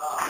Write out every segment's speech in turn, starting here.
Oh.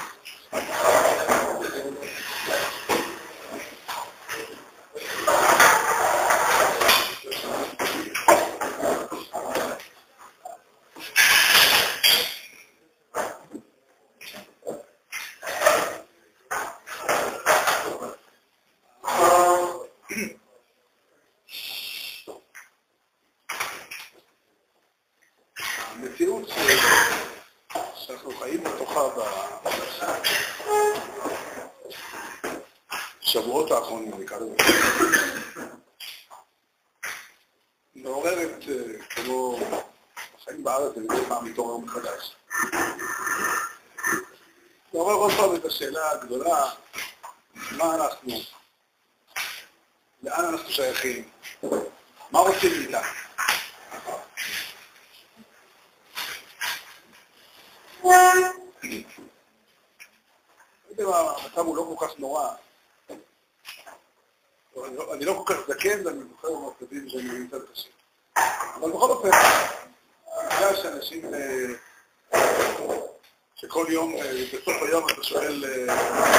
שואל, אה,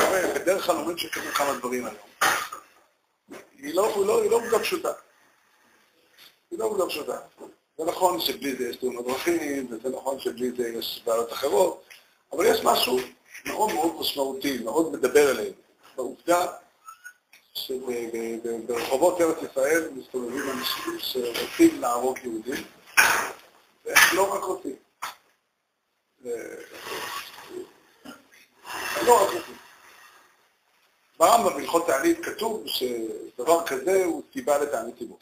קורה, בדרך כלל אומרים שקרו כמה דברים היום. היא לא, היא לא, לא פשוטה. היא לא עובדה פשוטה. זה נכון שבלי זה יש תאונות דרכים, וזה נכון שבלי זה יש בעיות אחרות, אבל יש משהו מאוד מאוד משמעותי, מאוד מדבר אלינו, בעובדה שברחובות ארץ ישראל מסתובבים אנשים שרוצים להרוג יהודים, והם לא רק רוצים. לא רק רוצים. ברמב"ם בהלכות תענית כתוב שדבר כזה הוא סיבה לתענית ציבור.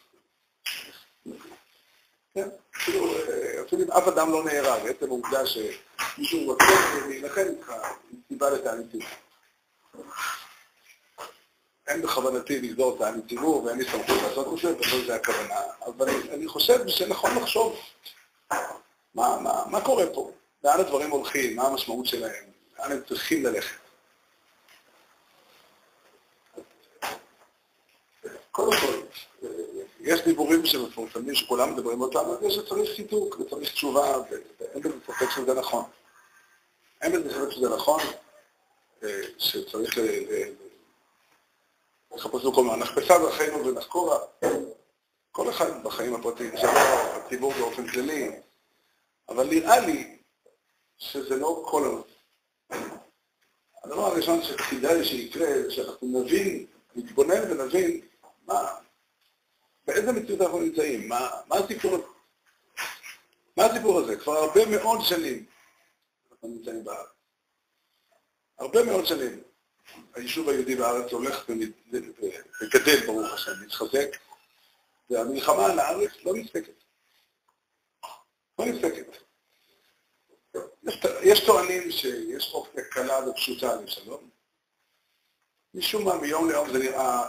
כן, אפילו, אפילו אם אף אדם לא נהרג, עצם העובדה שמישהו רוצה להילחם איתך, היא סיבה לתענית ציבור. אין בכוונתי לגזור תענית ציבור ואין לי סמכות לעשות את זה, ולא זה הכוונה, אבל אני, חושב שנכון לחשוב מה קורה פה, לאן הדברים הולכים, מה המשמעות שלהם, לאן הם צריכים ללכת. קודם כל, אה, יש דיבורים שמפורסמים שכולם מדברים אותם, על זה שצריך חיתוק וצריך תשובה, ואין בזה ספק שזה נכון. אין בזה ספק שזה נכון, אה, שצריך ל- ל- לחפש במקום נחפשה דרכינו ונחקורה. כל אחד בחיים הפרטיים שלו, הציבור באופן כללי, אבל נראה לי שזה לא כל הנושא. הדבר הראשון שכדאי שיקרה, זה שאנחנו נבין, נתבונן ונבין מה, באיזה מציאות אנחנו נמצאים, מה, מה הסיפור. מה הסיפור הזה? כבר הרבה מאוד שנים אנחנו נמצאים בארץ. הרבה מאוד שנים. היישוב היהודי בארץ הולך וגדל, ברוך השם, מתחזק, והמלחמה על הארץ לא נפסקת. לא נפסקת. יש, טוענים שיש אופציה קלה ופשוטה לשלום. משום מה, מיום ליום זה נראה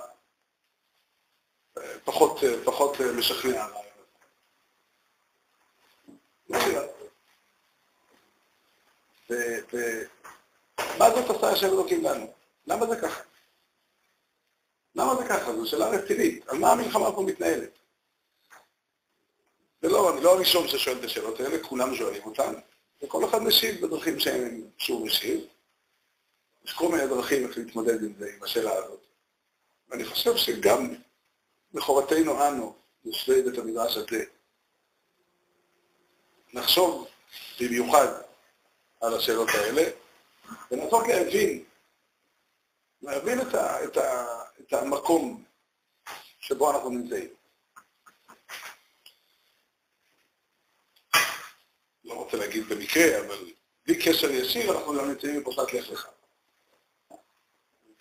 אה, פחות, אה, פחות אה, משכנע הרעיון הזה. לא נראה. ו- ו- מה זאת עשה השם אלוקים לנו? למה זה ככה? למה זה ככה? זו שאלה רצינית. על מה המלחמה פה מתנהלת? ולא, אני לא הראשון ששואל את השאלות האלה, כולם שואלים אותן, וכל אחד משיב בדרכים שהם, שהוא משיב. יש כל מיני דרכים איך להתמודד עם זה, עם השאלה הזאת. ואני חושב שגם מחובתנו אנו, יושבי בית המדרש הזה, נחשוב במיוחד על השאלות האלה, ולנסות להבין, להבין את, ה, את, ה, את המקום שבו אנחנו נמצאים. לא רוצה להגיד במקרה, אבל בלי קשר ישיר אנחנו גם נמצאים בפרשת לך לך.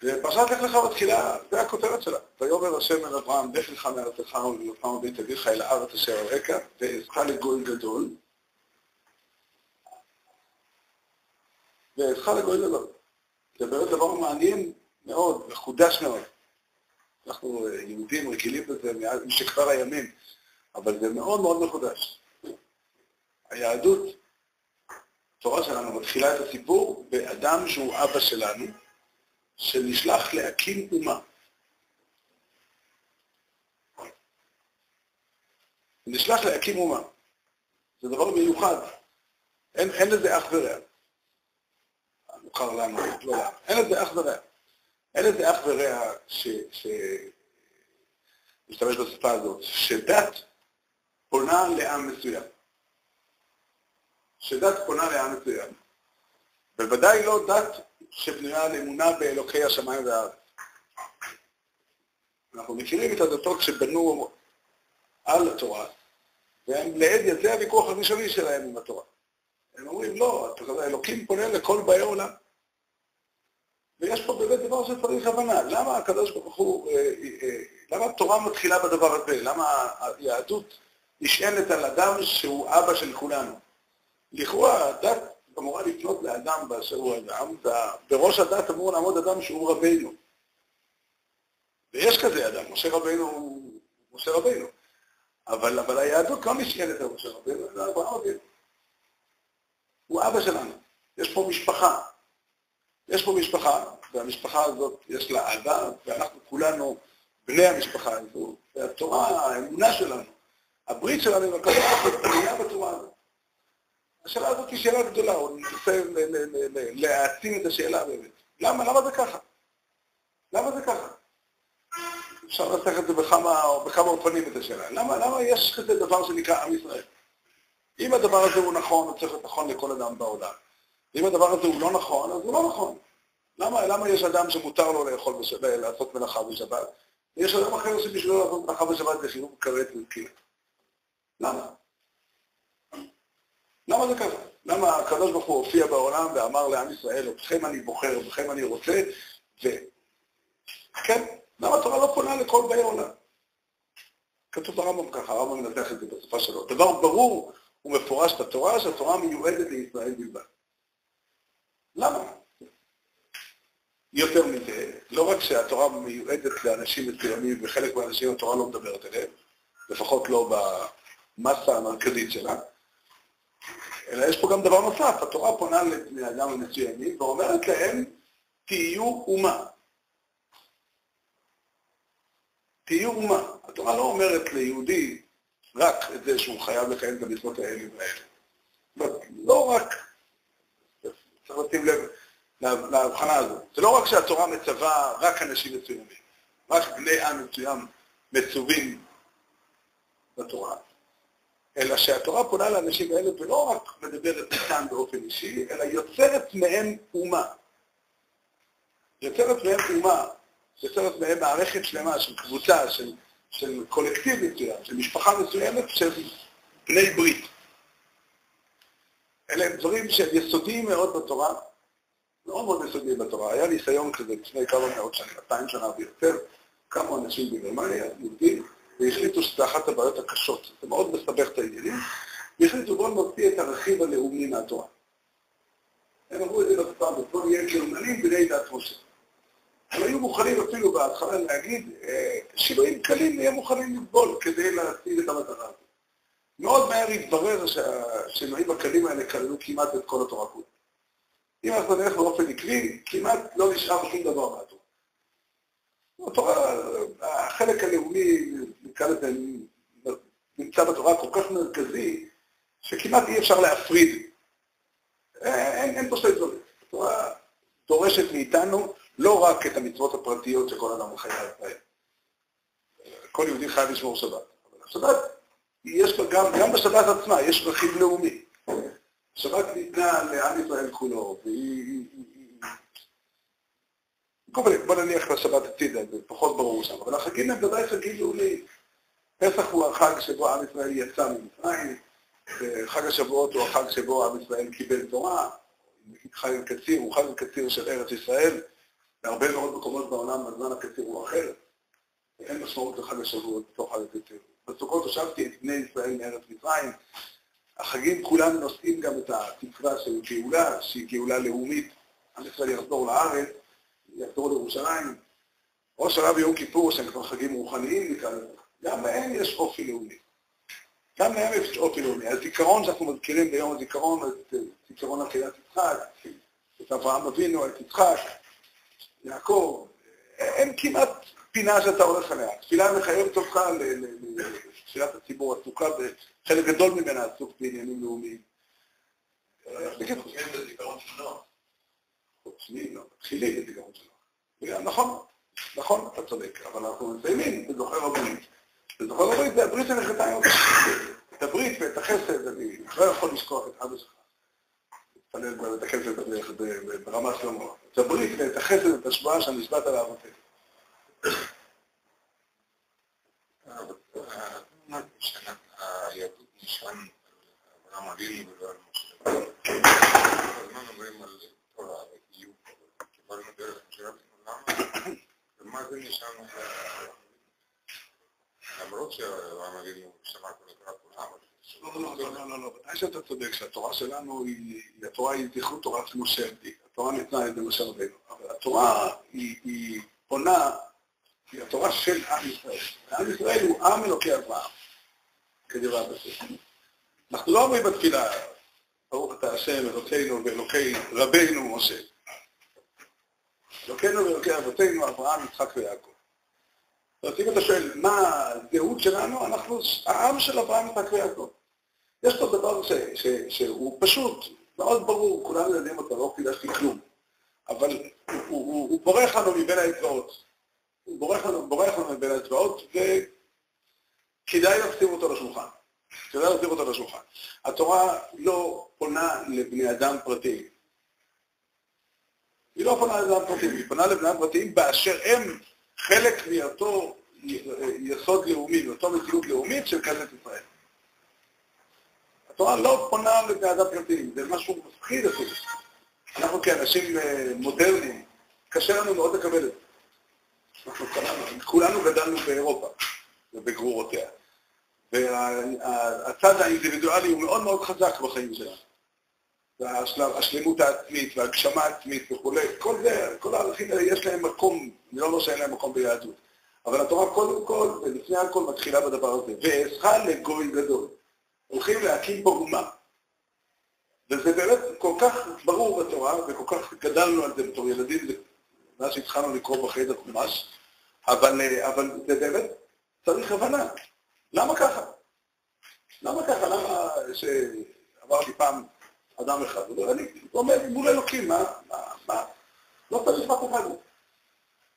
ופרשת לך לך מתחילה, זה הכותרת שלה. ויאמר השם אל אברהם, לך לך מארצך ולמלוכך מבית אביך אל הארץ אשר הרקע, ואעשך לגוי גדול. ואעשך לגוי גדול. זה באמת דבר מעניין מאוד, מחודש מאוד. אנחנו יהודים רגילים בזה מאז משכבר הימים, אבל זה מאוד מאוד מחודש. היהדות, התורה שלנו מתחילה את הסיפור באדם שהוא אבא שלנו, שנשלח להקים אומה. נשלח להקים אומה. זה דבר מיוחד. אין, אין לזה אח ורע. נבחר לנו, לא לעם. אין לזה אח ורע. אין לזה אח ורע ש... ש... משתמש בשפה הזאת, שדת פונה לעם מסוים. שדת פונה לעם מסוים. בוודאי לא דת שבנויה על אמונה באלוקי השמיים והארץ. אנחנו מכירים את הדתות שבנו על התורה, והם לעד, זה הוויכוח הראשוני שלהם עם התורה. הם אומרים, לא, אלוקים פונה לכל באי עולם. ויש פה באמת דבר שצריך הבנה. למה הקדוש ברוך הוא, אה, אה, למה התורה מתחילה בדבר הזה? למה היהדות נשענת על אדם שהוא אבא של כולנו? לכאורה הדת אמורה לפנות לאדם באשר הוא אדם, ובראש הדת אמור לעמוד אדם שהוא רבינו. ויש כזה אדם, משה רבינו הוא משה רבינו. אבל, אבל היהדות לא נשענת על משה רבינו, זה אברהם אבינו. הוא אבא שלנו. יש פה משפחה. יש פה משפחה, והמשפחה הזאת יש לה אהבה, ואנחנו כולנו בני המשפחה הזו, והתורה, האמונה שלנו, הברית שלנו עם הקדוש ברוך הוא בתורה הזאת. השאלה הזאת היא שאלה גדולה, הוא מנסה להעצים את השאלה באמת. למה? למה זה ככה? למה זה ככה? אפשר לנסח את זה בכמה, בכמה אופנים את השאלה. למה, למה יש כזה דבר שנקרא עם ישראל? אם הדבר הזה הוא נכון, הוא צריך להיות נכון לכל אדם בעולם. אם הדבר הזה הוא לא נכון, אז הוא לא נכון. למה, למה יש אדם שמותר לו לאכול בשבת, לעשות מלאכה בשבת, ויש אדם אחר שבשבילו לעשות מלאכה בשבת זה חיוב כרת וקיר? למה? למה זה ככה? למה הקדוש ברוך הוא הופיע בעולם ואמר לעם ישראל, אתכם אני בוחר, אתכם אני רוצה, ו... כן, למה התורה לא פונה לכל באי עולם? כתוב ברמב"ם ככה, הרמב"ם מנתח את זה בשפה שלו. דבר ברור ומפורש בתורה, שהתורה מיועדת לישראל בלבד. למה? יותר מזה, לא רק שהתורה מיועדת לאנשים מסוימים, וחלק מהאנשים התורה לא מדברת אליהם, לפחות לא במסה המרכזית שלה, אלא יש פה גם דבר נוסף, התורה פונה לבני אדם המסוימים ואומרת להם, תהיו אומה. תהיו אומה. התורה לא אומרת ליהודי רק את זה שהוא חייב לקיים את המצוות האלה והאלה. לא רק, צריך לשים לב להבחנה הזאת. זה לא רק שהתורה מצווה רק אנשים מסוימים, רק בני עם מסוים מצווים בתורה, אלא שהתורה פונה לאנשים האלה ולא רק מדברת איתם באופן אישי, אלא יוצרת מהם אומה. יוצרת מהם אומה, יוצרת מהם מערכת שלמה של קבוצה, של, של קולקטיב מסוים, של משפחה מסוימת, של בני ברית. אלה הם דברים שהם יסודיים מאוד בתורה, מאוד מאוד יסודיים בתורה. היה ניסיון כזה לפני כמה מאות שנים, 200 שנה ויותר, כמה אנשים בגרמניה, יהודים, והחליטו שזו אחת הבעיות הקשות. זה מאוד מסבך את העניינים, והחליטו בואו נוציא את הרכיב הלאומי מהתורה. הם אמרו את זה לספר, בואו נהיה גרמנים בני דת משה. הם היו מוכנים אפילו בהתחלה להגיד, אה, שינויים קלים נהיה מוכנים לסבול כדי להשיג את המטרה הזאת. מאוד מהר התברר שהשינויים הקלים האלה כללו כמעט את כל התורה כולה. אם אנחנו נלך באופן עקבי, כמעט לא נשאר שום דבר מהתורה. התורה, החלק הלאומי, נקרא לזה, נמצא בתורה כל כך מרכזי, שכמעט אי אפשר להפריד. אין, אין פה שתי דברים. התורה דורשת מאיתנו לא רק את המצוות הפרטיות שכל אדם חייב בהן. כל יהודי חייב לשמור שבת. אבל השבת, יש בה גם, גם בשבת עצמה, יש רכיב לאומי. שבת ניתנה לעם ישראל כולו, והיא... בוא נניח לשבת הצידה, זה פחות ברור שם, אבל החגים הם ודאי חגים לאומיים. פסח הוא החג שבו עם ישראל יצא ממצרים, וחג השבועות הוא החג שבו עם ישראל קיבל תורה, חג הקציר הוא חג הקציר של ארץ ישראל, בהרבה מאוד מקומות בעולם הזמן הקציר הוא אחר, ואין משמעות לחג השבועות בתוך חג הקציר. בסוכות הושבתי את בני ישראל מארץ מצרים, החגים כולם נושאים גם את התקווה של גאולה, שהיא גאולה לאומית. עם ישראל יחזור לארץ, יחזור לירושלים. ראש שנה ויום כיפור, שהם כבר חגים רוחניים נקרא לזה, גם להם יש אופי לאומי. גם להם יש אופי לאומי. הזיכרון שאנחנו מזכירים ביום הזיכרון, את זיכרון עקדת יצחק, את אברהם אבינו, את יצחק, יעקב, אין כמעט פינה שאתה הולך עליה. תפילה מחייבת אותך לתפילת הציבור עסוקה, וחלק גדול ממנה עסוק בעניינים לאומיים. לא. נכון, נכון, אתה צודק, אבל אנחנו מסיימים בזוכר הברית. בזוכר הברית זה הברית שנחתה עם את הברית ואת החסד, אני לא יכול לשכוח את אבא שלך. להתפלל בבית הכנסת ברמת שלמה. את הברית ואת החסד ואת השבועה שנשבעת לאבותינו. היהדות נשען על אברהם אבינו ולא על משה. כל הזמן אומרים על תורה וקיום, קיבלנו דרך משה רבנו, למה? ומה זה נשען על למרות שאברהם אבינו שמע כל התורה כולה, לא, לא, לא, לא, לא, ודאי שאתה צודק שהתורה שלנו היא, התורה היא זכרות תורת משה התורה ניתנה על ידי משה רבנו, אבל התורה היא עונה, היא התורה של עם ישראל. עם ישראל הוא עם אלוקי אברהם. כדברי הבסיס. אנחנו לא אומרים בתפילה, ברוך אתה השם אלוקינו ואלוקי רבינו משה. אלוקינו ואלוקי אבותינו, אברהם, יצחק ויעקב. אומרת, אם אתה שואל מה הזהות שלנו, אנחנו העם של אברהם, יצחק ויעקב. יש פה דבר ש, ש, שהוא פשוט, מאוד ברור, כולנו יודעים אותו, לא חידשתי כלום. אבל הוא, הוא, הוא בורח לנו מבין האצבעות. הוא בורח לנו, בורח לנו מבין האצבעות, כדאי לשים אותו לשולחן. כדאי לשים אותו לשולחן. התורה לא פונה לבני אדם פרטיים. היא לא פונה לבני אדם פרטיים, היא פונה לבני אדם פרטיים באשר הם חלק מאותו יסוד לאומי, מאותו מציאות לאומית של כנסת ישראל. התורה לא פונה לבני אדם פרטיים, זה משהו מפחיד אפילו. אנחנו כאנשים אה, מודרניים, קשה לנו מאוד לקבל את זה. אנחנו כולנו גדלנו באירופה ובגרורותיה. והצד האינדיבידואלי הוא מאוד מאוד חזק בחיים שלנו. והשלמות העצמית והגשמה העצמית וכולי, כל זה, כל הערכים האלה יש להם מקום, אני לא אומר שאין להם מקום ביהדות, אבל התורה קודם כל ולפני הכל מתחילה בדבר הזה, ואעשך לגוי גדול. הולכים להקים פה אומה. וזה באמת כל כך ברור בתורה, וכל כך גדלנו על זה בתור ילדים, מאז שהתחלנו לקרוא בחדר חומש, אבל, אבל זה באמת צריך הבנה. למה ככה? למה ככה? למה שאמרתי פעם אדם אחד, אני עומד מול אלוקים, מה, מה? לא צריך אף אחד.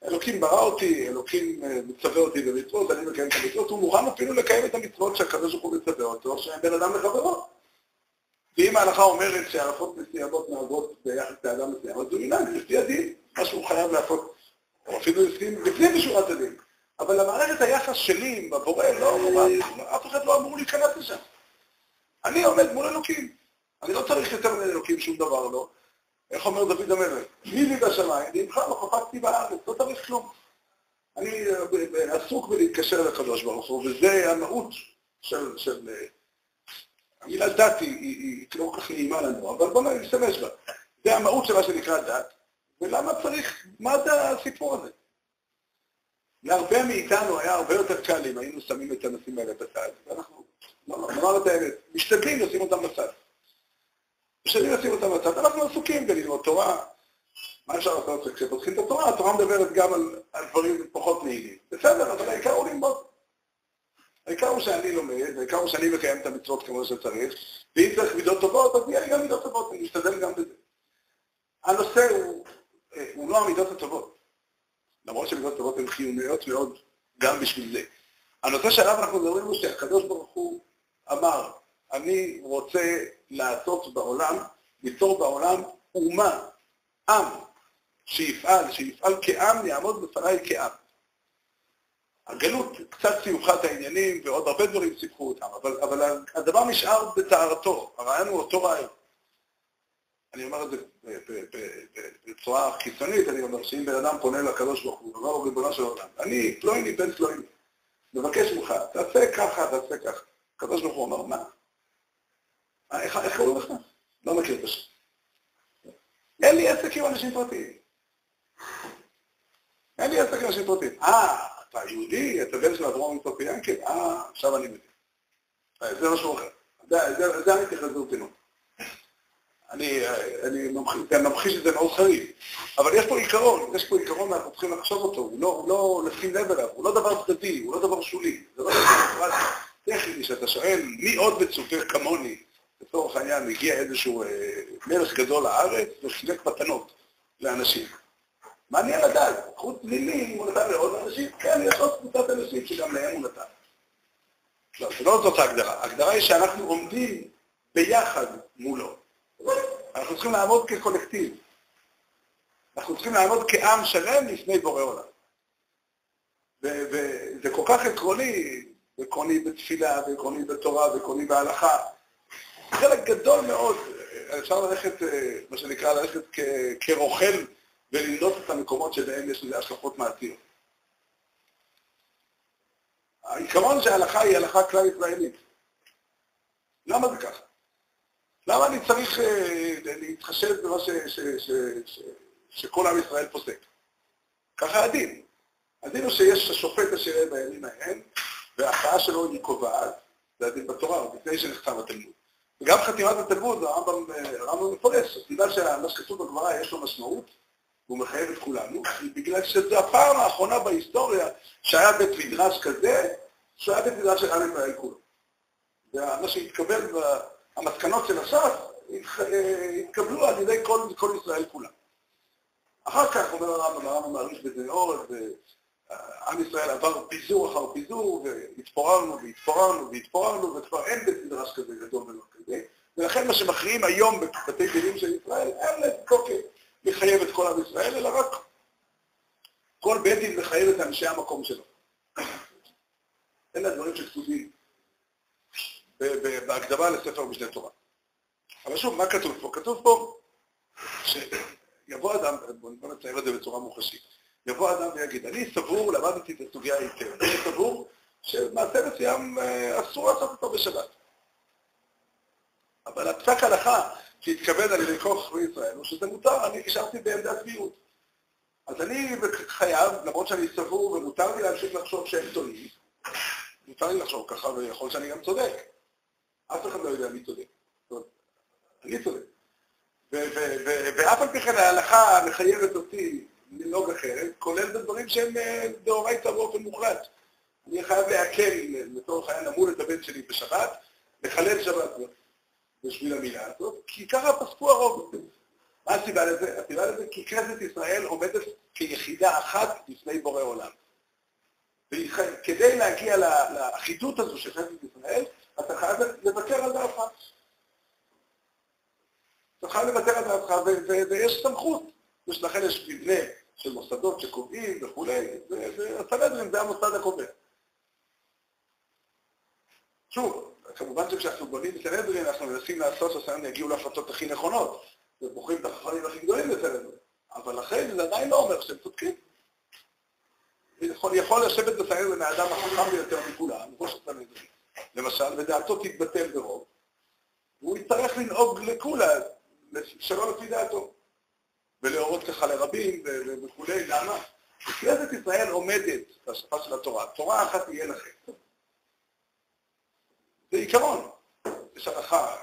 אלוקים ברא אותי, אלוקים אה, מצווה אותי במצוות, אני מקיים את המצוות, הוא מוכן אפילו לקיים את המצוות שהקדוש ברוך הוא מצווה אותו, שהם בין אדם לחברו. ואם ההלכה אומרת שהערכות מסוימות נהגות ביחס לאדם מסוים, אז הוא ינהג לפי הדין, מה שהוא חייב לעשות, או אפילו לפני בשורת הדין. אבל למערכת היחס שלי עם הבורא, לא, אף אחד לא אמור להיכנס לשם. אני עומד מול אלוקים. אני לא צריך יותר מאלוקים שום דבר, לא. איך אומר דוד המלך? מי לי בשמיים? בכלל לא חפצתי בארץ, לא צריך כלום. אני אה, עסוק בלהתקשר לקדוש ברוך הוא, וזה המהות של... של אה, המילה דת היא, היא, היא לא כל כך נעימה לנו, אבל בואו נשתמש בה. זה המהות של מה שנקרא דת, ולמה צריך, מה זה הסיפור הזה? להרבה מאיתנו היה הרבה יותר קל אם היינו שמים את הנושאים האלה בצד, ואנחנו, נאמר את האמת, משתדלים לשים אותם בצד. משתדלים לשים אותם בצד, אנחנו עסוקים בללמוד תורה. מה אפשר לעשות כשפותחים את התורה? התורה מדברת גם על, על דברים פחות נעימים. בסדר, אבל העיקר הוא ללמוד. העיקר הוא שאני לומד, העיקר הוא שאני מקיים את המצוות כמו שצריך, ואם צריך מידות טובות, אז יהיה לי גם מידות טובות, אני אשתדל גם בזה. הנושא הוא, אה, הוא לא המידות הטובות. למרות שמצוות טובות הן חיוניות מאוד גם בשביל זה. הנושא שעליו אנחנו מדברים הוא שהקדוש ברוך הוא אמר, אני רוצה לעשות בעולם, ליצור בעולם אומה, עם, שיפעל, שיפעל כעם, יעמוד בפניי כעם. הגלות קצת סיוחה את העניינים ועוד הרבה דברים סיפחו אותם, אבל, אבל הדבר נשאר בטהרתו, הרעיון הוא אותו רעיון. אני אומר את זה בצורה חיצונית, אני אומר שאם בן אדם פונה לקדוש ברוך הוא, אומר לו ריבונו של עולם, אני פלויני בן פלויני, מבקש ממך, תעשה ככה, תעשה ככה. הקדוש ברוך הוא אומר, מה? איך קוראים לך? לא מכיר את השם. אין לי עסק עם אנשים פרטיים. אין לי עסק עם אנשים פרטיים. אה, אתה יהודי, אתה בן של אברהם מצופי ינקל? אה, עכשיו אני מבין. אה, זה משהו אחר. זה אני מתייחס ברצינות. אני, אני ממחיש את זה מאוד חריף. אבל יש פה עיקרון, יש פה עיקרון ואנחנו צריכים לחשוב אותו, הוא לא, לא לשים לב אליו, הוא לא דבר צדדי, הוא לא דבר שולי. זה לא דבר טכני שאתה שואל, מי עוד מצופה כמוני, לצורך העניין, הגיע איזשהו אה, מלך גדול לארץ וחילק מתנות. לאנשים. מעניין לדעת, חוץ ממי הוא נתן לעוד אנשים, כן, יש עוד קבוצת אנשים שגם להם הוא נתן. לא, זה לא זאת ההגדרה. ההגדרה היא שאנחנו עומדים ביחד מולו. אנחנו צריכים לעמוד כקולקטיב. אנחנו צריכים לעמוד כעם שלם לפני בורא עולם. וזה כל כך עקרוני, עקרוני בתפילה, ועקרוני בתורה, ועקרוני בהלכה. חלק גדול מאוד, אפשר ללכת, אה, מה שנקרא, ללכת כרוכל ולמדוד את המקומות שבהם יש לזה השלכות מעטיות. העיקרון שההלכה היא הלכה כלל ישראלית. למה זה ככה? למה אני צריך אה, להתחשב במה ש, ש, ש, ש, שכל עם ישראל פוסק? ככה הדין. הדין הוא שיש השופט אשר יהיה בימים ההם, וההכרעה שלו היא קובעת, זה הדין בתורה, עוד לפני שנחתם התלמוד. וגם חתימת התלמוד, הרמב"ם אה, מפרש, בגלל שמה שכתוב בגמרא יש לו משמעות, והוא מחייב את כולנו, בגלל שזו הפעם האחרונה בהיסטוריה שהיה בית מדרש כזה, שהיה בית מדרש של ישראל כולו. ומה שהתקבל, המסקנות של הש"ס, התקבלו על ידי כל, כל ישראל כולם. אחר כך אומר הרמב"ם, הרמב"ם מעריך בזה מאוד, ועם ישראל עבר פיזור אחר פיזור, והתפוררנו והתפוררנו והתפוררנו, וכבר אין בית מדרש כזה גדול ולא כזה, ולכן מה שמכריעים היום בבתי דינים של ישראל, אין להם תוקף. מחייב את כל עם ישראל, אלא רק כל בית דין מחייב את אנשי המקום שלו. אלה הדברים שכתובים בהקדמה לספר משנה תורה. אבל שוב, מה כתוב פה? כתוב פה שיבוא אדם, בוא נצייר את זה בצורה מוחשית, יבוא אדם ויגיד, אני סבור, למדתי את הסוגיה היטב, אני סבור שמעשה מסוים אה, אסור לעשות אותו בשבת. אבל הפסק הלכה שהתקבל על ידי כל חכמי ישראל, הוא שזה מותר, אני נשארתי בעמדת מיעוט. אז אני חייב, למרות שאני סבור ומותר לי להמשיך לחשוב שהם טועים, מותר לי לחשוב ככה ויכול שאני גם צודק. אף אחד לא יודע מי צודק. אני צודק. ואף על פי כן ההלכה מחייבת אותי לנהוג אחרת, כולל בדברים שהם אה, דאורייתא באופן מוחלט. אני חייב להקל, לצורך העניין, למול את הבן שלי בשבת, לחלל שבת. בשביל המילה הזאת, כי ככה פסקו הרוב. מה הסיבה לזה? הסיבה לזה כי כנסת ישראל עומדת כיחידה אחת לפני בורא עולם. וכדי להגיע לאחידות הזו של כנסת ישראל, אתה חייב לוותר על דעתך. אתה חייב לוותר על דעתך, ויש סמכות. לכן יש מבנה של מוסדות שקובעים וכולי, והסנהדרין זה המוסד הקובע. שוב, כמובן שכשאנחנו בונים סנהדרין, אנחנו מנסים לעשות שהסנהדרין יגיעו להחלטות הכי נכונות, ובוחרים את החכמים הכי גדולים בסנהדרין. אבל לכן זה עדיין לא אומר שהם צודקים. יכול, יכול לשבת בסנהדרין האדם החכם ביותר מכולם, ראש הסנהדרין, למשל, ודעתו תתבטל ברוב, והוא יצטרך לנהוג לכולה, שלא לפי דעתו. ולהורות ככה לרבים וכולי, למה? כנסת ישראל עומדת בהשקפה של התורה, תורה אחת תהיה לכם. זה עיקרון. יש הלכה.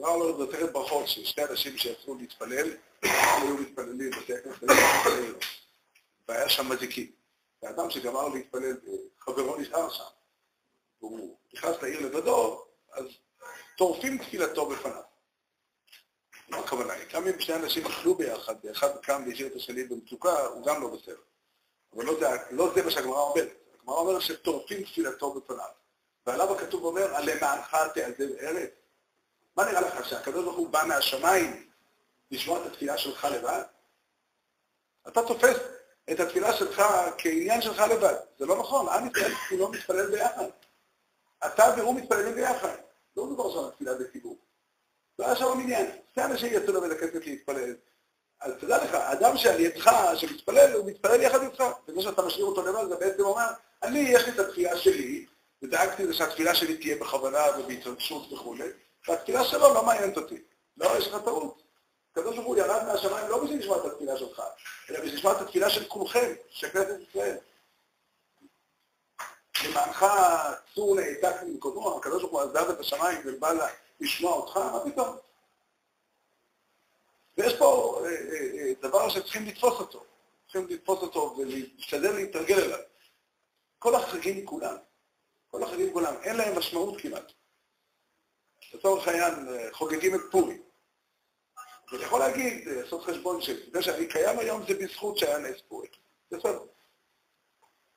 אמר לו במסכת ברכות ששני אנשים שיצאו להתפלל, היו מתפללים בבתי הכנסת, והיה שם מזיקים. ואדם שגמר להתפלל, חברו נשאר שם, והוא נכנס לעיר לבדו, אז טורפים תפילתו בפניו. מה הכוונה? גם אם שני אנשים אכלו ביחד, ואחד קם והשאיר את השני במצוקה, הוא גם לא בסדר. אבל לא זה, לא זה מה שהגמרא אומרת. הגמרא אומרת שטורפים תפילתו בפניו. ועליו הכתוב אומר, למענך תעזב ארץ. מה נראה לך, שהקדוש ברוך הוא בא מהשמיים לשמוע את התפילה שלך לבד? אתה תופס את התפילה שלך כעניין שלך לבד. זה לא נכון, עם ישראל כולו מתפלל ביחד. אתה והוא מתפללים ביחד. לא מדובר שם על תפילה בציבור. לא היה שם מניין. שני אנשים יצאו לבית הכנסת להתפלל. אז תדע לך, אדם שעל ידך, שמתפלל, הוא מתפלל יחד איתך. וזה שאתה משאיר אותו לבד, זה בעצם אומר, אני, יש לי את התפילה שלי, ודאגתי לזה שהתפילה שלי תהיה בכוונה ובהתרגשות וכולי, והתפילה שלו לא מעניינת אותי. לא, יש לך טעות. הקדוש ברוך הוא ירד מהשמיים לא בשביל לשמוע את התפילה שלך, אלא בשביל לשמוע את התפילה של כולכם, של כנסת ישראל. למענך צור נעתק ממקומו, הקדוש ברוך הוא עזב את השמיים ובא לשמוע אותך, מה פתאום? ויש פה אה, אה, אה, דבר שצריכים לתפוס אותו, צריכים לתפוס אותו ולהשתדל להתרגל אליו. כל החגים כולם, כל החגים כולם, אין להם משמעות כמעט. לצורך העניין, חוגגים את פורים. אני יכול להגיד, לעשות חשבון שזה שאני קיים היום זה בזכות שהיה נס פורים. בסדר.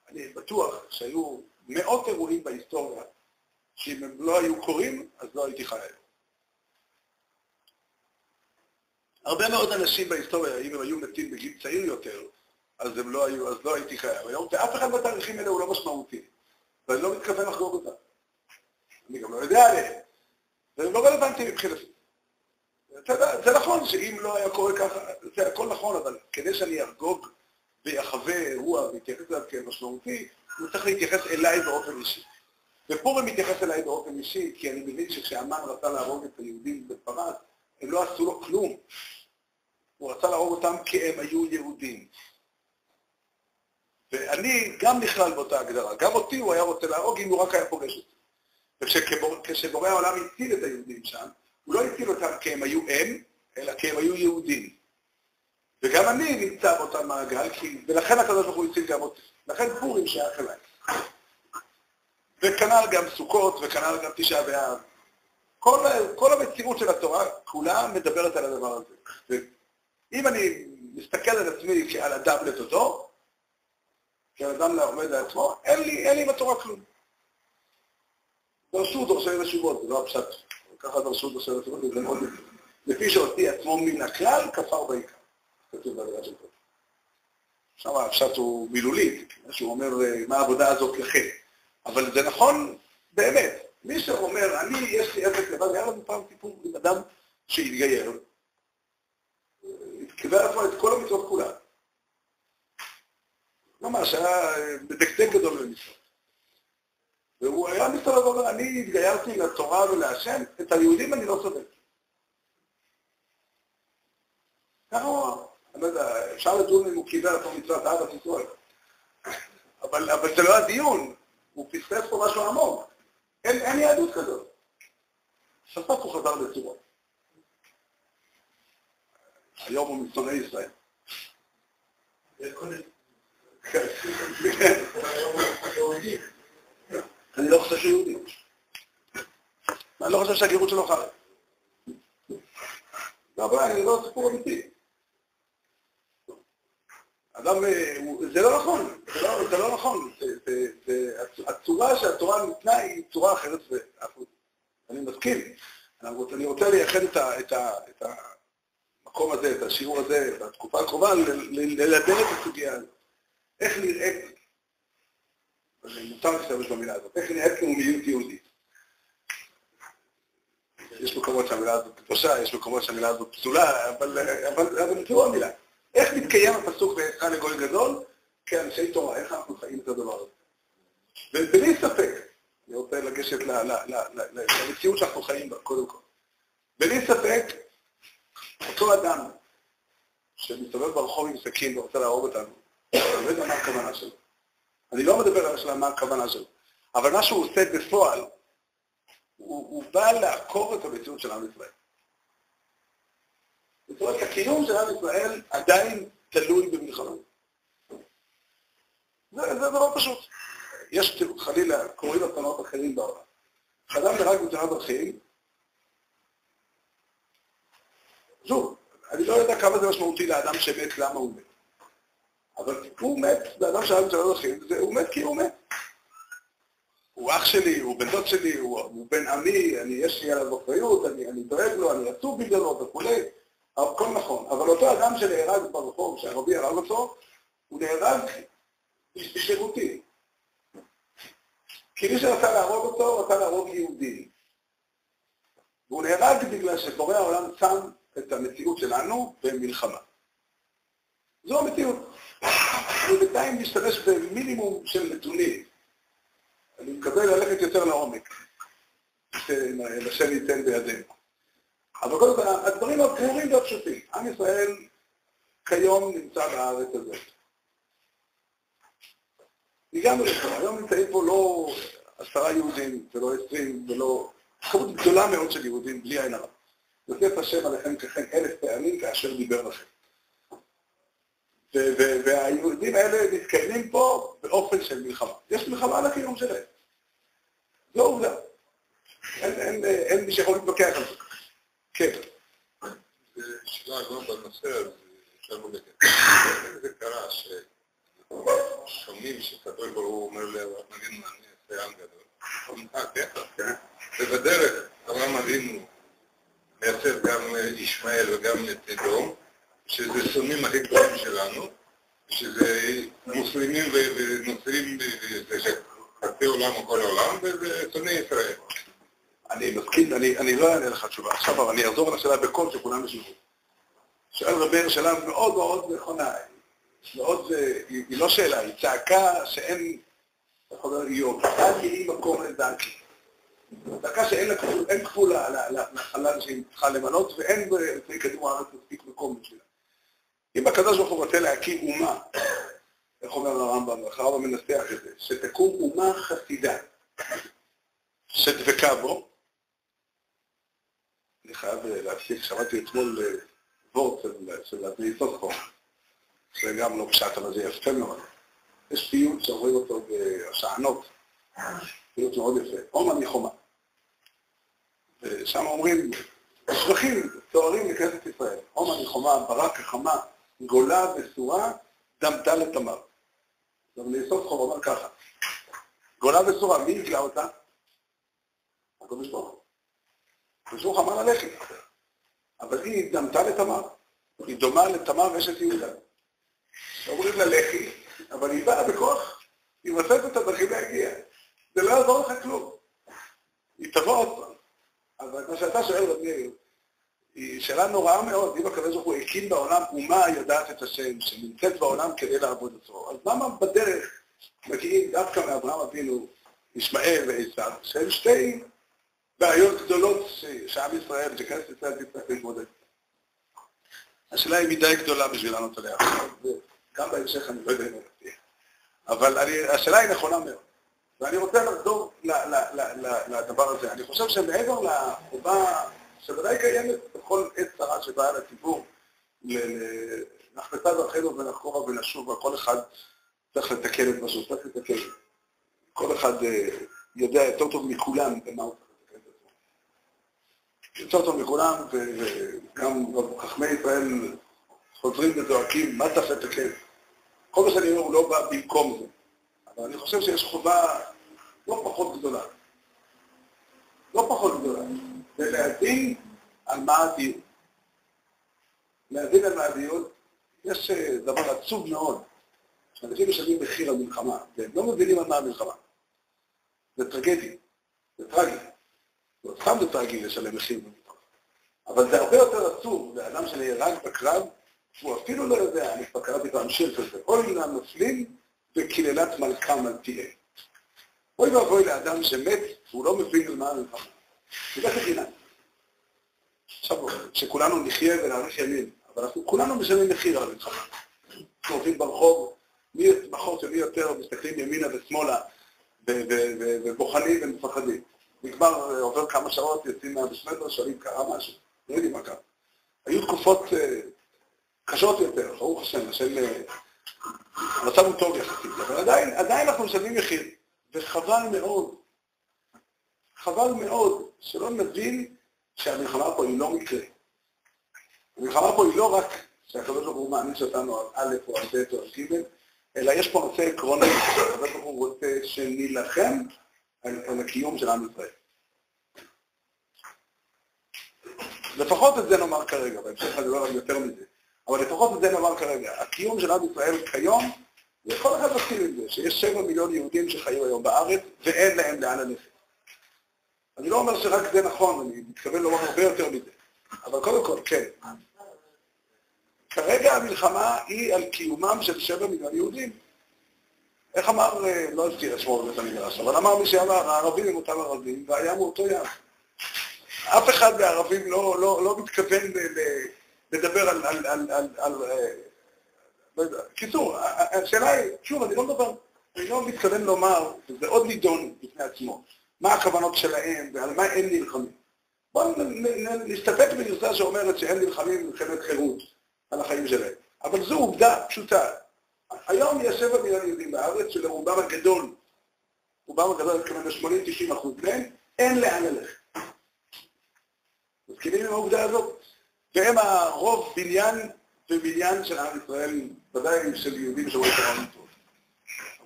אני בטוח שהיו מאות אירועים בהיסטוריה, שאם הם לא היו קורים, אז לא הייתי חי. הרבה מאוד אנשים בהיסטוריה, אם הם היו מתים בגיל צעיר יותר, אז הם לא היו, אז לא הייתי חייב היום, ואף אחד מהתאריכים האלה הוא לא משמעותי. ואני לא מתכוון לחגוג אותם. אני גם לא יודע עליהם. והם לא רלוונטיים מבחינתי. יודע, זה נכון שאם לא היה קורה ככה, זה הכל נכון, אבל כדי שאני אחגוג ויחווה אירוע ויתייחס אליו כמשמעותי, הוא צריך להתייחס אליי באופן אישי. ופורים מתייחס אליי באופן אישי, כי אני מבין שכשהמן רצה להרוג את היהודים בפרס, הם לא עשו לו כלום. הוא רצה להרוג אותם כי הם היו יהודים. ואני גם נכלל באותה הגדרה. גם אותי הוא היה רוצה להרוג אם הוא רק היה פוגש אותי. וכשבורא העולם הציל את היהודים שם, הוא לא הציל אותם כי הם היו הם, אלא כי הם היו יהודים. וגם אני נמצא באותה מעגל, כי... ולכן הקדוש ברוך הוא הציל גם אותי. לכן פורים שייך אליי. וכנ"ל גם סוכות, וכנ"ל גם תשעה באב. כל, כל המציאות של התורה כולה מדברת על הדבר הזה. ואם אני מסתכל על עצמי כעל אדם לתודו, כעל אדם לעומד על עצמו, אין לי, אין לי עם התורה כלום. דרשו דורשי רשומות, זה לא הפשט. ככה דרשו דורשי רשומות, זה מאוד לפי שהוציא עצמו מן הכלל, כפר בעיקר. כתוב בעבודה של. שם הפשט הוא מילולי, שהוא אומר מה העבודה הזאת לכם. אבל זה נכון באמת. מי שאומר, אני, יש לי עסק לבד, היה לנו פעם סיפור עם אדם שהתגייר, קיבל לעצמו את כל המצוות כולן. ממש, היה מדקדק גדול במצוות. והוא היה מסתובב ואומר, אני התגיירתי לתורה ולהשם, את היהודים אני לא צודק. ככה הוא אמר. לא אפשר לדון אם הוא קיבל אותו מצוות. אבל זה לא הדיון, הוא פספס פה משהו עמוק. אין, אין יהדות כזאת. בסוף הוא חזר לצורו. היום הוא משונאי ישראל. אני לא חושב שהוא יהודי. אני לא חושב שהגירות שלו חרב. אבל אני לא סיפור אמיתי. אדם, זה לא נכון, זה לא, זה לא נכון. זה, זה, זה, הצורה שהתורה ניתנה היא צורה אחרת, ואני מסכים. אני רוצה לייחד את, ה, את, ה, את המקום הזה, את השיעור הזה, בתקופה הקרובה, ללבן את הסוגיה הזאת. איך נראית, מותר להשתמש במילה הזאת, איך נראית לאומיות יהודית. יש מקומות שהמילה הזאת קדושה, יש מקומות שהמילה הזאת פסולה, אבל, אבל, אבל זו המילה. איך מתקיים הפסוק בעזך לגוי גדול? כאנשי תורה, איך אנחנו חיים את הדבר הזה? ובלי ספק, אני רוצה לגשת למציאות שאנחנו חיים בה, קודם כל. בלי ספק, אותו אדם שמסתובב ברחוב עם סכין ורוצה להרוג אותנו, אני לא יודע מה הכוונה שלו. אני לא מדבר על השאלה מה הכוונה שלו, אבל מה שהוא עושה בפועל, הוא, הוא בא לעקור את המציאות של עם ישראל. זאת אומרת, הקיום של עם ישראל עדיין תלוי במלחמה. זה, זה דבר פשוט. יש חלילה, קוראים לתנועות אחרים בעולם. אדם נהרג בתאונת דרכים, שוב, אני לא יודע כמה זה משמעותי לאדם שמת, למה הוא מת. אבל הוא מת, זה אדם שהיה בתאונת דרכים, הוא מת כי הוא מת. הוא אח שלי, הוא בן דוד שלי, הוא, הוא בן עמי, אני, יש לי עליו אחריות, אני, אני דואג לו, אני עצוב בגללו וכולי. הכל נכון, אבל אותו אדם שנהרג ברחוב, שהרבי הרג אותו, הוא נהרג בשירותי. כי מי שרצה להרוג אותו, רצה להרוג יהודי. והוא נהרג בגלל שבורא העולם שם את המציאות שלנו במלחמה. זו המציאות. אני בינתיים משתמש במינימום של נתונים. אני מקווה ללכת יותר לעומק, שהשם ייתן בידינו. אבל קודם כל, הדברים הברורים והפשוטים. עם ישראל כיום נמצא בארץ הזאת. הגענו לפה, היום נמצאים פה לא עשרה יהודים, ולא עשרים, ולא... כמות גדולה מאוד של יהודים, בלי עין הרע. יוסף השם עליכם ככם אלף פעמים כאשר דיבר לכם. והיהודים האלה מתקיימים פה באופן של מלחמה. יש מלחמה על הקיום שלהם. זו עובדה. אין מי שיכול להתווכח על זה. כן. שאלה הנושא, אז אפשר בודק את זה. זה קרה ששומעים שקדוש ברוך הוא אומר לאברהם אבינו, אני אעשה עם גדול. אה, כן? ובדרך אברהם אבינו מייצר גם ישמעאל וגם את אדום, שזה שונאים הכי גדולים שלנו, שזה מוסלמים ונוצרים, חצי עולם או כל העולם, וזה שונאי ישראל. אני מסכים, אני, אני לא אענה לך תשובה עכשיו, אבל אני אחזור לשאלה בקול שכולם ישבו. שואל רבי שאלה מאוד מאוד נכונה, מאוד, היא, היא לא שאלה, היא צעקה שאין, איך אומר איוב, אל יהי מקום לדעתי. צעקה שאין לה גבול, אין גבול לחלל שהיא צריכה למנות, ואין לפני כדור הארץ מספיק מקום בשבילה. אם הקדוש ברוך הוא רוצה להקים אומה, איך אומר הרמב"ם, הרמב"ם מנסח את זה, שתקום אומה חסידה, שדבקה בו, אני חייב להפסיק, שמעתי אתמול וורט של אדמי סוסקו, זה גם לא פשט, אבל זה יפה מאוד. יש פיוט שאומרים אותו בשענות, פיוט מאוד יפה, עומר מחומה. ושם אומרים, שבחים, תוארים לכנסת ישראל, עומר מחומה, ברק החמה, גולה וסורה, דמתה לתמר. לאסוף חור אומר ככה, גולה וסורה, מי יפגע אותה? הקדוש ברוך הוא. ברוך אמר ללכת, אבל היא דמתה לתמר, היא דומה לתמר אשת יהודה. אומרים לה לכי, אבל היא באה בכוח, היא מוצאת את הדרכים להגיע. זה לא יעזור לך כלום. היא תבוא עוד פעם. אבל מה שאתה שואל, רבי יאיר, היא שאלה נוראה מאוד, אם הוא הקים בעולם אומה יודעת את השם, שנמצאת בעולם כדי לעבוד אותו. אז למה בדרך מגיעים דווקא מאברהם אבינו, ישמעאל ועשיו, שהם שתי בעיות גדולות שעם ישראל, שכנסת ישראל תצטרך להתמודד. השאלה היא מדי גדולה בשביל לענות עליה וגם בהמשך אני לא יודע אם אני תהיה. אבל אני, השאלה היא נכונה מאוד. ואני רוצה לחזור לדבר הזה. אני חושב שמעבר לחובה שוודאי קיימת בכל עת צרה שבאה לציבור, נחפשה דרכנו ונחקורה ונשוב, וכל אחד צריך לתקן את מה שהוא צריך לתקן. כל אחד יודע יותר טוב מכולם במה הוא צריך יותר טוב מכולם, וגם חכמי ישראל חוזרים וזועקים, מה צריך לתקן? כל מה שאני אומר הוא לא בא במקום זה. אבל אני חושב שיש חובה לא פחות גדולה. לא פחות גדולה. ולהבין על מה הדיון. להבין על מה הדיון, יש דבר עצוב מאוד, שאנשים משלמים מחיר על מלחמה, והם לא מבינים על מה המלחמה. זה טרגדי, זה טרגי. לא סתם זה טרגי לשלם מחיר במלחמה. אבל זה הרבה יותר עצוב לאדם שנהרג בקרב, שהוא אפילו לא יודע, אני כבר קראתי פעם שיר כזה, אוי לנופלים וקללת מלכם על תהיה. אוי ואבוי לאדם שמת, והוא לא מבין על מה המלחמה. זה ככה חינם. עכשיו, שכולנו נחיה ונאריך ימים, אבל אנחנו כולנו משלמים מחיר על המלחמה. אנחנו הולכים ברחוב, מי בחור שמי יותר מסתכלים ימינה ושמאלה, ובוחנים ומפחדים. נגמר, עובר כמה שעות, יוצאים מהבסמטר, שואלים, קרה משהו? לא יודעים מה קרה. היו תקופות קשות יותר, ברוך השם, השם, המצב הוא טוב יחסית, אבל עדיין, עדיין אנחנו משלמים מחיר, וחבל מאוד, חבל מאוד שלא נבין שהמלחמה פה היא לא מקרה. המלחמה פה היא לא רק שהקדוש ברוך הוא מעניש אותנו על א' או על ב' או על ג', אלא יש פה נושא עקרוני, שהקדוש ברוך הוא רוצה שנילחם על, על הקיום של עם ישראל. לפחות את זה נאמר כרגע, בהמשך אני לא יותר מזה, אבל לפחות את זה נאמר כרגע. הקיום של עם ישראל כיום, וכל אחד מסכים עם זה, שיש שבע מיליון יהודים שחיים היום בארץ ואין להם לאן ללכת. אני לא אומר שרק זה נכון, אני מתכוון לומר הרבה יותר מזה. אבל קודם כל, כן. כרגע המלחמה היא על קיומם של שבע מיליון יהודים. איך אמר, לא הזכיר את שמו בבית המדרש, אבל אמר מי שאמר, הערבים הם אותם ערבים, והים הוא אותו ים. אף אחד מהערבים לא, לא, לא מתכוון לדבר על... על, על, על, על קיצור, השאלה היא, שוב, אני לא מדבר, אני לא מתכוון לומר, וזה עוד נידון בפני עצמו, מה הכוונות שלהם ועל מה הם נלחמים. בואו נסתפק בגרסה שאומרת שהם נלחמים במלחמת חירות על החיים שלהם. אבל זו עובדה פשוטה. היום יש שבע מיליון יהודים בארץ שלרובם הגדול, רובם הגדול, כמובן ל-80-90 אחוז מהם, אין לאן ללכת. מסכימים עם העובדה הזאת? והם הרוב בניין ובניין של עם ישראל, ודאי של יהודים שרואים את העולם טוב.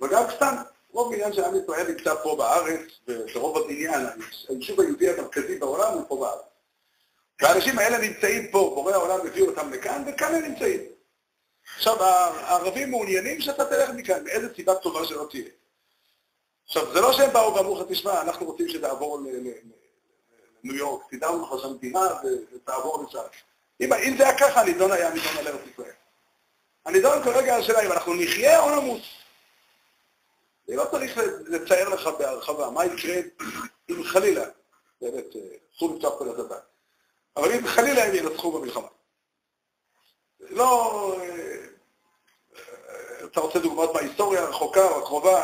אבל גם סתם, רוב בניין של עם ישראל נמצא פה בארץ, ורוב הבניין, היישוב היהודי המרכזי בעולם הוא פה בארץ. והאנשים האלה נמצאים פה, בורא העולם הביא אותם לכאן, וכאן הם נמצאים. עכשיו, הערבים מעוניינים שאתה תלך מכאן, מאיזה סיבה טובה שלא תהיה. עכשיו, זה לא שהם באו ואמרו לך, תשמע, אנחנו רוצים שתעבור לניו יורק, סידרנו לך שם מדינה ותעבור לשם. אם, זה היה ככה, הנידון היה נידון על ארץ ישראל. הנידון כרגע השאלה אם אנחנו נחיה או נמות. אני לא צריך לצייר לך בהרחבה מה יקרה אם חלילה, באמת, אסור לפתוח כל הזמן, אבל אם חלילה הם ינצחו במלחמה. לא... אתה רוצה דוגמאות מההיסטוריה הרחוקה או הקרובה,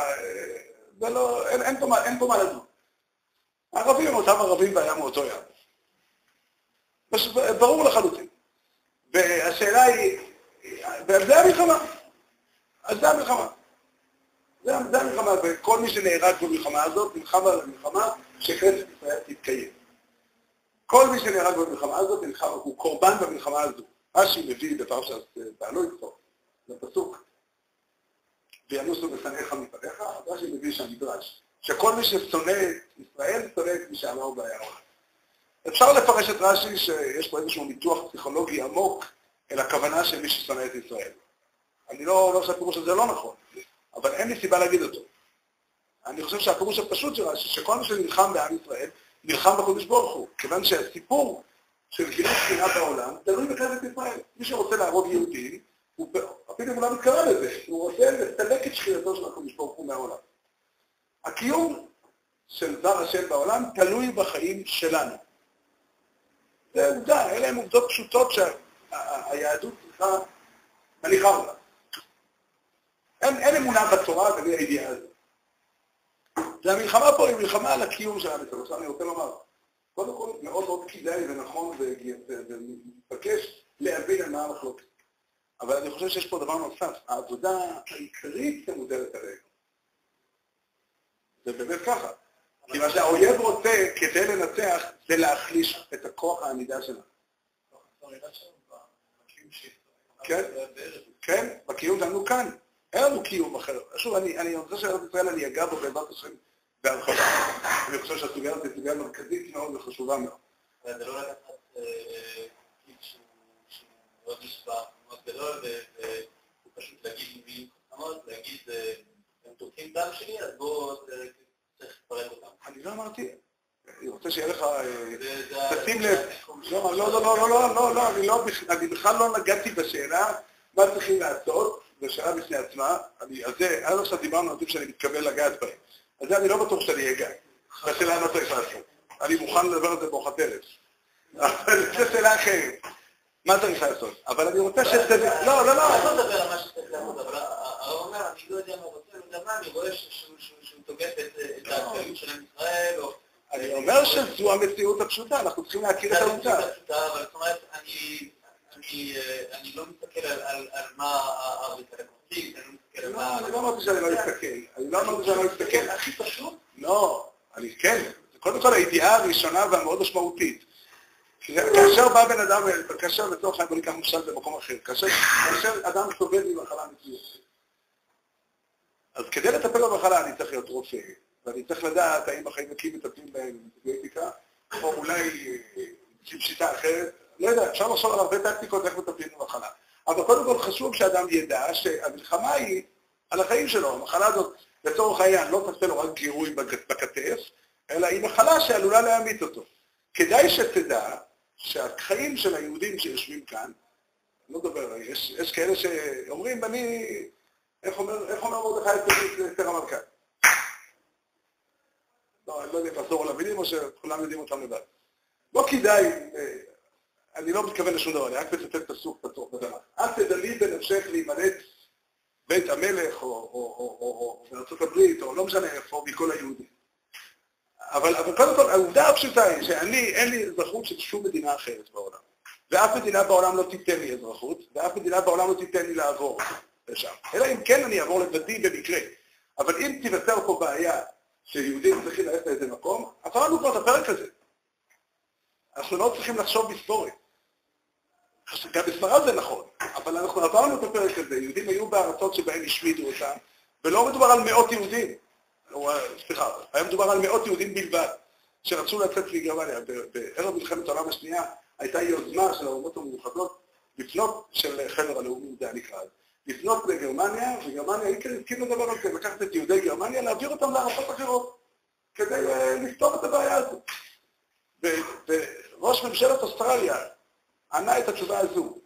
זה לא, אין, אין, פה, אין פה מה לדון. הערבים הם אותם ערבים והיה מאותו ים. ברור לחלוטין. והשאלה היא, זה המלחמה. על זה המלחמה. זה, המלחמה, וכל מי שנהרג במלחמה הזאת, נלחם על המלחמה שכנסת ישראל תתקיים. כל מי שנהרג במלחמה הזאת, הוא קורבן במלחמה הזו. רש"י מביא בפרשת בעלו איתו, לפסוק, וינוסו בשנאיך מפניך, רש"י מביא שם מדרש, שכל מי ששונא את ישראל, שונא את מי שאמר בעיירה. אפשר לפרש את רש"י שיש פה איזשהו ניתוח פסיכולוגי עמוק אל הכוונה של מי ששונא את ישראל. אני לא אומר שהפירוש הזה לא נכון, אבל אין לי סיבה להגיד אותו. אני חושב שהפירוש הפשוט של רש"י, שכל מי שנלחם בעם ישראל, נלחם בקודש ברוך הוא, כיוון שהסיפור של גילוי שנאה בעולם תלוי בכנסת ישראל. מי שרוצה להרוג יהודים, אפילו אם הוא לא מתקרב לזה, הוא רוצה לסלק את שכינתו של הקודש ברוך הוא מהעולם. הקיום של דבר השם בעולם תלוי בחיים שלנו. זה עובדה, אלה הן עובדות פשוטות שהיהדות צריכה, מניחה אותן. אין, אין אמונה בתורה בלי הידיעה הזאת. והמלחמה פה היא מלחמה על הקיום של ישראל. עכשיו אני רוצה לומר, קודם כל מאוד מאוד כדאי ונכון ומתבקש להבין על מה המחלוקת. אבל אני חושב שיש פה דבר נוסף, העבודה העיקרית שמודלת עלינו. זה באמת ככה. כי מה שהאויב רוצה כדי לנצח זה להחליש את הכוח העמידה שלנו. כן, כן, בקיום שלנו כאן. אין לנו קיום אחר. שוב, אני רוצה שארץ ישראל אני אגע בו בעזרת השם בהרחבה. אני חושב שהסוגיה הזאת היא סוגיה מרכזית מאוד וחשובה מאוד. זה לא לקחת תפקיד שהוא מאוד נשבע, מאוד גדול, והוא פשוט להגיד מילים חכמות, להגיד, הם תוקפים דם שלי, אז בואו צריך לפרק אותם. אני לא אמרתי, אני רוצה שיהיה לך, תשים לב, לא, לא, לא, לא, לא, לא, לא, אני בכלל לא נגעתי בשאלה מה צריכים לעשות, זו שאלה בפני עצמה, על זה, עד עכשיו דיברנו על זה שאני מתכוון לגעת בהם. על זה אני לא בטוח שאני אגע. בשאלה מה צריך לעשות. אני מוכן לדבר על זה בארוחת ערב. אבל זו שאלה אחרת. מה צריך לעשות? אבל אני רוצה שתבין... לא, לא, לא. אני לא מדבר על מה שצריך לעשות, אבל הרב אומר, אני לא יודע מה הוא רוצה, אני יודע מה, אני רואה שהוא תוקף את הכלליות של עם ישראל, או... אני אומר שזו המציאות הפשוטה, אנחנו צריכים להכיר את העובדה. אבל זאת אומרת, אני לא מסתכל על מה הרב מציג, אני לא מסתכל על מה... אני לא אמרתי שאני לא מסתכל. אני לא אמרתי שאני לא מסתכל. הכי פשוט? לא, אני כן. קודם כל הידיעה הראשונה והמאוד משמעותית. כאשר בא בן אדם, כאשר לצורך העניין ניקח משל במקום אחר, כאשר אדם סובל ממחלה מסוימת, אז כדי לטפל במחלה אני צריך להיות רופא, ואני צריך לדעת האם החיידקים מטפלים בהם באנטיביוטיקה, או אולי עם שיטה אחרת, לא יודע, אפשר לחשוב על הרבה טקטיקות איך מטפלים במחלה. אבל קודם כל חשוב שאדם ידע שהמלחמה היא על החיים שלו. המחלה הזאת, לצורך העניין, לא תעשה לו רק גירוי בכתף, אלא היא מחלה שעלולה להמית אותו. כדאי שתדע שהחיים של היהודים שיושבים כאן, לא מדבר, יש, יש כאלה שאומרים, אני, איך אומר, איך אומר מרדכי אסתר המלכה? לא, אני לא יודע אם לחזור על המילים או שכולם יודעים אותם לבד. לא כדאי, אני לא מתכוון לשום דבר, אני רק מצטט פסוק פתוח בתנ"ך. אל תדלי בנפשך להימלט בית המלך או בארצות הברית, או לא משנה איפה, מכל היהודים. אבל, אבל קודם כל, העובדה הפשוטה היא שאני, אין לי אזרחות של שום מדינה אחרת בעולם. ואף מדינה בעולם לא תיתן לי אזרחות, ואף מדינה בעולם לא תיתן לי לעבור לשם. אלא אם כן אני אעבור לבדי במקרה. אבל אם תיווצר פה בעיה שיהודים צריכים ללכת לאיזה מקום, עברנו כבר את הפרק הזה. אנחנו לא צריכים לחשוב בספורת. גם בספרד זה נכון, אבל אנחנו עברנו את הפרק הזה, יהודים היו בארצות שבהן השמידו אותם, ולא מדובר על מאות יהודים, סליחה, היה מדובר על מאות יהודים בלבד, שרצו לצאת מגרמניה. ב- בערב מלחמת העולם השנייה הייתה יוזמה של האומות המאוחדות לפנות, של חבר הלאומי זה היה נקרא אז, לפנות לגרמניה, וגרמניה הסכים לדבר הזה, לקחת את יהודי גרמניה, להעביר אותם לארצות אחרות, כדי אה, לפתור את הבעיה הזאת. וראש ממשלת אוסטרליה ענה את התשובה הזו,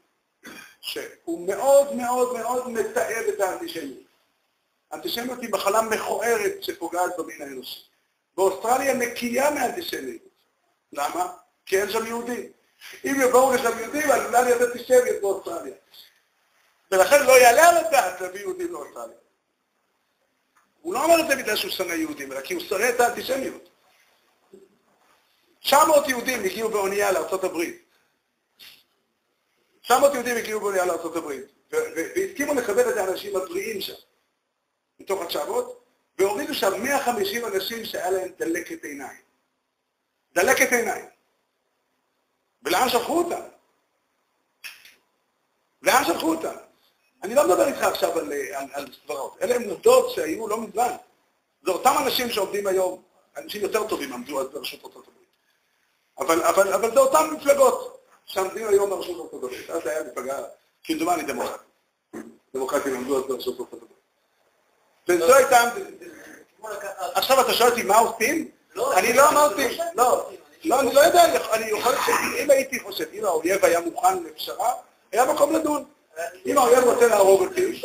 שהוא מאוד מאוד מאוד מתעב את האנטישמיות. האנטישמיות היא מחלה מכוערת שפוגעת במין האנושי. באוסטרליה נקייה מאנטישמיות. למה? כי אין שם יהודים. אם יבואו לשם יהודים, עלולה להיות אנטישמיות באוסטרליה. ולכן לא יעלה על הדעת להביא יהודים לאוסטרליה. הוא לא אומר את זה בגלל שהוא שונא יהודים, אלא כי הוא שונא את האנטישמיות. 900 יהודים הגיעו באונייה לארה"ב. 900 יהודים הגיעו באונייה לארה"ב, והסכימו לקבל את האנשים הבריאים שם, מתוך ה-900, והורידו שם 150 אנשים שהיה להם דלקת עיניים. דלקת עיניים. ולאן שלחו אותם? לאן שלחו אותם? אני לא מדבר איתך עכשיו על, על, על סברות, אלה הן עובדות שהיו לא מזמן. זה אותם אנשים שעומדים היום, אנשים יותר טובים עמדו אז בראשות ארצות הברית. אבל, אבל, אבל זה אותן מפלגות שעמדים היום בראשות ארצות הברית. אז זה היה מפלגה, כמדומני דמוקרטית. דמוקרטים עמדו אז בראשות ארצות הברית. וזו הייתה... עכשיו אתה שואל אותי מה עושים? אני לא אמרתי, לא, לא, אני לא יודע, אני יכול שאם הייתי חושב, אם האויב היה מוכן לפשרה, היה מקום לדון. אם האויב רוצה להרוג אותי,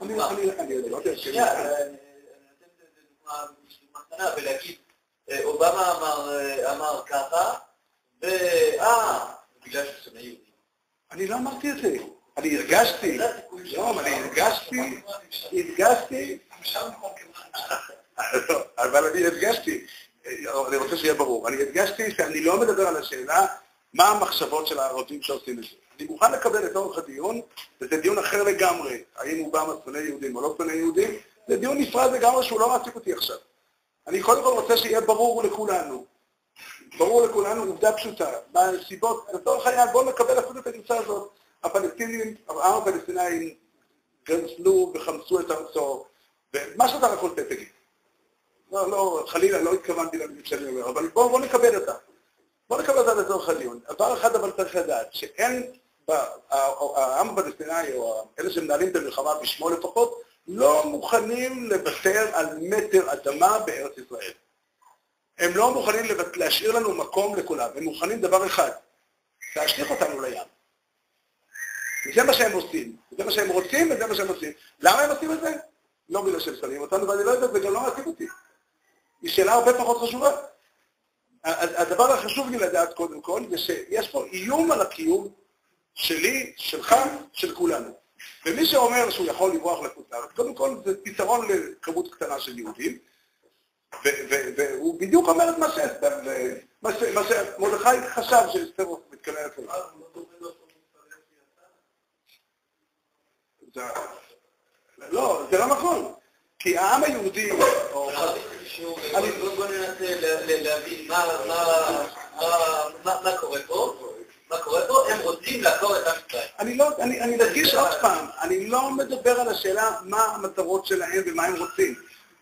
אני לא נותן את זה דוגמה דוגמה קטנה, ולהגיד, אובמה אמר, אה, אמר ככה, ואה, בגלל שהוא שונא יהודים. אני לא אמרתי את זה. אני הרגשתי, לא, אני הרגשתי, הרגשתי, אבל אני הדגשתי, אני רוצה שיהיה ברור, אני הדגשתי שאני לא מדבר על השאלה מה המחשבות של הערבים שעושים את זה. אני מוכן לקבל את אורך הדיון, וזה דיון אחר לגמרי, האם אובמה שונא יהודים או לא שונא יהודים, זה דיון נפרד לגמרי שהוא לא מעסיק אותי עכשיו. אני קודם כל רוצה שיהיה ברור לכולנו, ברור לכולנו עובדה פשוטה, מהסיבות, לצורך העניין בואו נקבל אפילו את הגרסה הזאת, הפלסטינים, העם הפלסטינאים גנזלו וחמסו את ארצו, ומה שאתה רק רוצה תגיד. לא, לא, חלילה, לא התכוונתי למילים שאני אומר, אבל בואו בוא נקבל אותה. בואו נקבל אותה לצורך הדיון. דבר אחד אבל צריך לדעת, שאין, העם הפלסטיני, או אלה שמנהלים את המלחמה בשמו לפחות, לא מוכנים לוותר על מטר אדמה בארץ ישראל. הם לא מוכנים להשאיר לנו מקום לכולם, הם מוכנים דבר אחד, להשליך אותנו לים. וזה מה שהם עושים, זה מה שהם רוצים וזה מה שהם עושים. למה הם עושים את זה? לא בגלל שהם שונאים אותנו, ואני לא יודע, זה גם לא מעסיק אותי. היא שאלה הרבה פחות חשובה. הדבר החשוב לי לדעת קודם כל, זה שיש פה איום על הקיום שלי, שלך, של כולנו. ומי שאומר שהוא יכול לברוח לחוץ לארץ, קודם כל זה פתרון לכמות קטנה של יהודים, והוא בדיוק אומר את מה שאסתר, מה שמרדכי חשב שאסתר מתכוונת אליו. זה- לא, זה לא נכון. כי העם היהודי, או... אני- בוא ננסה להבין מה קורה פה. מה קורה פה? הם רוצים לעקור את עם ישראל. אני לא, אני, אני מדגיש עוד פעם, אני לא מדבר על השאלה מה המטרות שלהם ומה הם רוצים.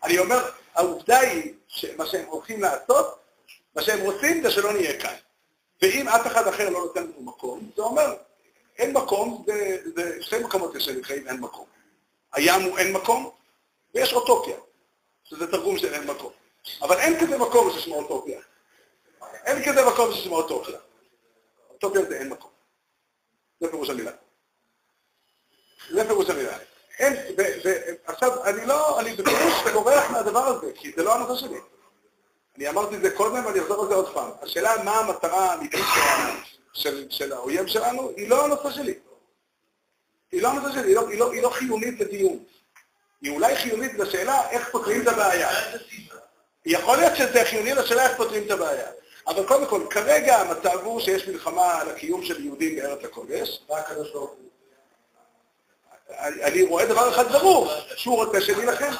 אני אומר, העובדה היא שמה שהם הולכים לעשות, מה שהם רוצים זה שלא נהיה כאן. ואם אף אחד אחר לא נותן לנו מקום, זה אומר, אין מקום, זה, זה שתי מקומות יש שנקראים אין מקום. הים הוא אין מקום, ויש אוטופיה, שזה תרגום של אין מקום. אבל אין כזה מקום ששמו אוטופיה. אין כזה מקום ששמו אוטופיה. אוטופיה זה אין מקום. זה פירוש המילה. זה פירוש המילה. אין, ו, ו, עכשיו, אני לא, אני בפירוש בורח מהדבר הזה, כי זה לא הנושא שלי. אני אמרתי את זה קודם ואני אחזור על זה עוד פעם. השאלה מה המטרה האמיתית של, של, של האויב שלנו, היא לא הנושא שלי. היא לא הנושא שלי, היא לא, היא לא, היא לא חיונית לדיון. היא אולי חיונית לשאלה איך פותרים את הבעיה. יכול להיות שזה חיוני לשאלה איך פותרים את הבעיה. אבל קודם כל, כרגע המצב הוא שיש מלחמה על הקיום של יהודים בארץ הקודש. אני אני רואה דבר אחד ברור, שהוא רוצה שנילחם.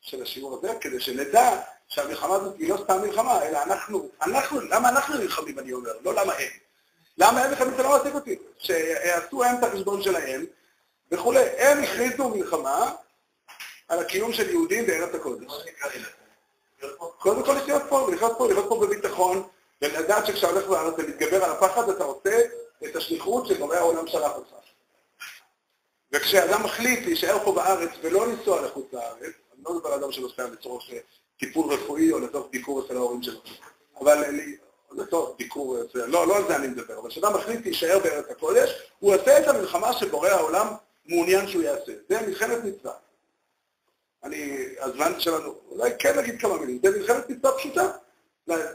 של השיעור הזה, כדי שנדע שהמלחמה הזאת היא לא סתם מלחמה, אלא אנחנו, אנחנו, למה אנחנו נלחמים, אני אומר, לא למה הם. למה הם נלחמים, זה לא מעסיק אותי. שיעשו הם את החשבון שלהם וכולי. הם הכריזו מלחמה על הקיום של יהודים בארץ הקודש. קודם כל לחיות פה, לחיות פה, לחיות פה בביטחון, ולדעת שכשאתה הולך לארץ ולהתגבר על הפחד, אתה עושה את השליחות שבורא העולם שלח אותך. וכשאדם מחליט להישאר פה בארץ ולא לנסוע לחוץ לארץ, אני לא מדבר על אדם שנוסע לצורך טיפול רפואי או לצורך ביקור אצל ההורים שלו, אבל לצורך ביקור, לא, לא על זה אני מדבר, אבל כשאדם מחליט להישאר בארץ הקודש, הוא עושה את המלחמה שבורא העולם מעוניין שהוא יעשה. זה מלחמת מצווה. אני, הזמן שלנו, אולי כן נגיד כמה מילים, זה מלחמת מצווה פשוטה.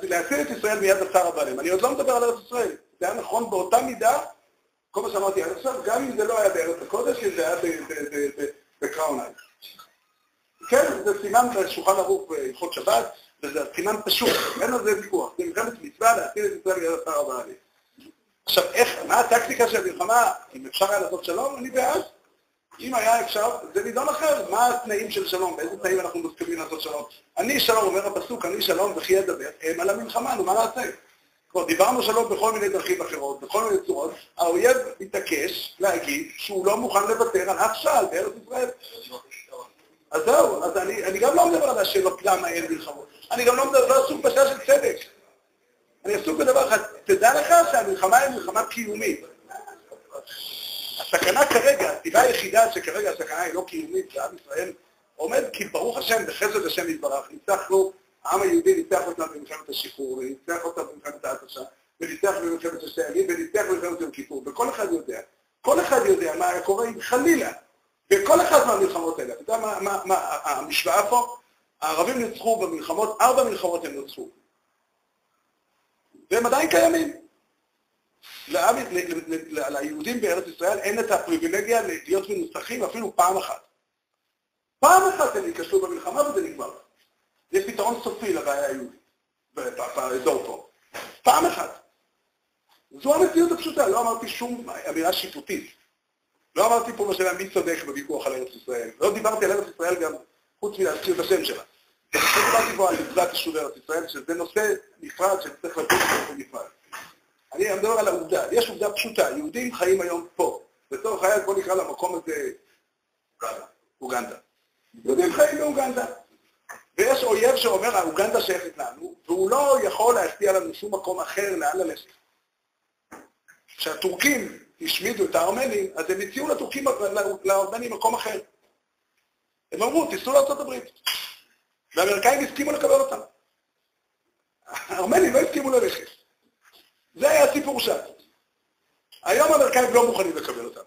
להציל את ישראל מיד הצער הבעלים. אני עוד לא מדבר על ארץ ישראל. זה היה נכון באותה מידה, כל מה שאמרתי עד עכשיו, גם אם זה לא היה בארץ הקודש, זה היה בקראון אייל. כן, זה סימן בשולחן ערוך בהלכות שבת, וזה סימן פשוט, אין על זה ויכוח. זה מלחמת מצווה להציל את ישראל מיד הצער הבעלים. עכשיו, איך, מה הטקטיקה של המלחמה? אם אפשר היה לעשות שלום, אני בעד. אם היה אפשר, זה נידון אחר, מה התנאים של שלום, באיזה תנאים אנחנו מסכימים לעשות שלום. אני שלום, אומר הפסוק, אני שלום וכי ידבר, הם על המלחמה, נו מה נעשה? כבר דיברנו שלום בכל מיני דרכים אחרות, בכל מיני צורות, האויב מתעקש להגיד שהוא לא מוכן לוותר על אף שעל בארץ ישראל. אז זהו, אז אני, אני גם לא מדבר על השאלות למה אין מלחמות. אני גם לא מדבר, לא עסוק בשאלה של צדק. אני עסוק בדבר אחד, תדע לך שהמלחמה היא מלחמה קיומית. הסכנה כרגע, הסיבה היחידה שכרגע הסכנה היא לא קיומית לעם ישראל, עומד כי ברוך השם, בחסד השם יתברך, ניצחנו, העם היהודי ניצח אותנו במלחמת השחרור, וניצח אותנו במלחמת ההתשה, וניצח במלחמת ששת הימים, וניצח במלחמת יום כיפור, וכל אחד יודע, כל אחד יודע מה היה קורה אם חלילה, בכל אחת מהמלחמות האלה, אתה יודע מה, מה, מה המשוואה פה? הערבים ניצחו במלחמות, ארבע מלחמות הם ניצחו. והם עדיין קיימים. ליהודים בארץ ישראל אין את הפריבילגיה להיות מנוצחים אפילו פעם אחת. פעם אחת הם ייכשלו במלחמה וזה נגמר. זה פתרון סופי לבעיה היהודית באזור פה. פעם אחת. זו המציאות הפשוטה, לא אמרתי שום אמירה שיפוטית. לא אמרתי פה בשאלה מי צודק בוויכוח על ארץ ישראל. לא דיברתי על ארץ ישראל גם חוץ מלהזכיר את השם שלה. לא דיברתי פה על מצוות יישוב ארץ ישראל, שזה נושא נפרד שצריך לדון בו בנפרד. אני מדבר על העובדה, יש עובדה פשוטה, יהודים חיים היום פה. לצורך העניין בוא נקרא למקום הזה אוגנדה. יהודים חיים באוגנדה. ויש אויב שאומר, האוגנדה שייכת לנו, והוא לא יכול להשפיע לנו שום מקום אחר לאן ללכת. כשהטורקים השמידו את הארמנים, אז הם הציעו לטורקים, לארמנים מקום אחר. הם אמרו, תיסעו לארה"ב. והאמריקאים הסכימו לקבל אותם. הארמנים לא הסכימו ללכת. זה היה הסיפור שם. היום האמריקאים לא מוכנים לקבל אותם.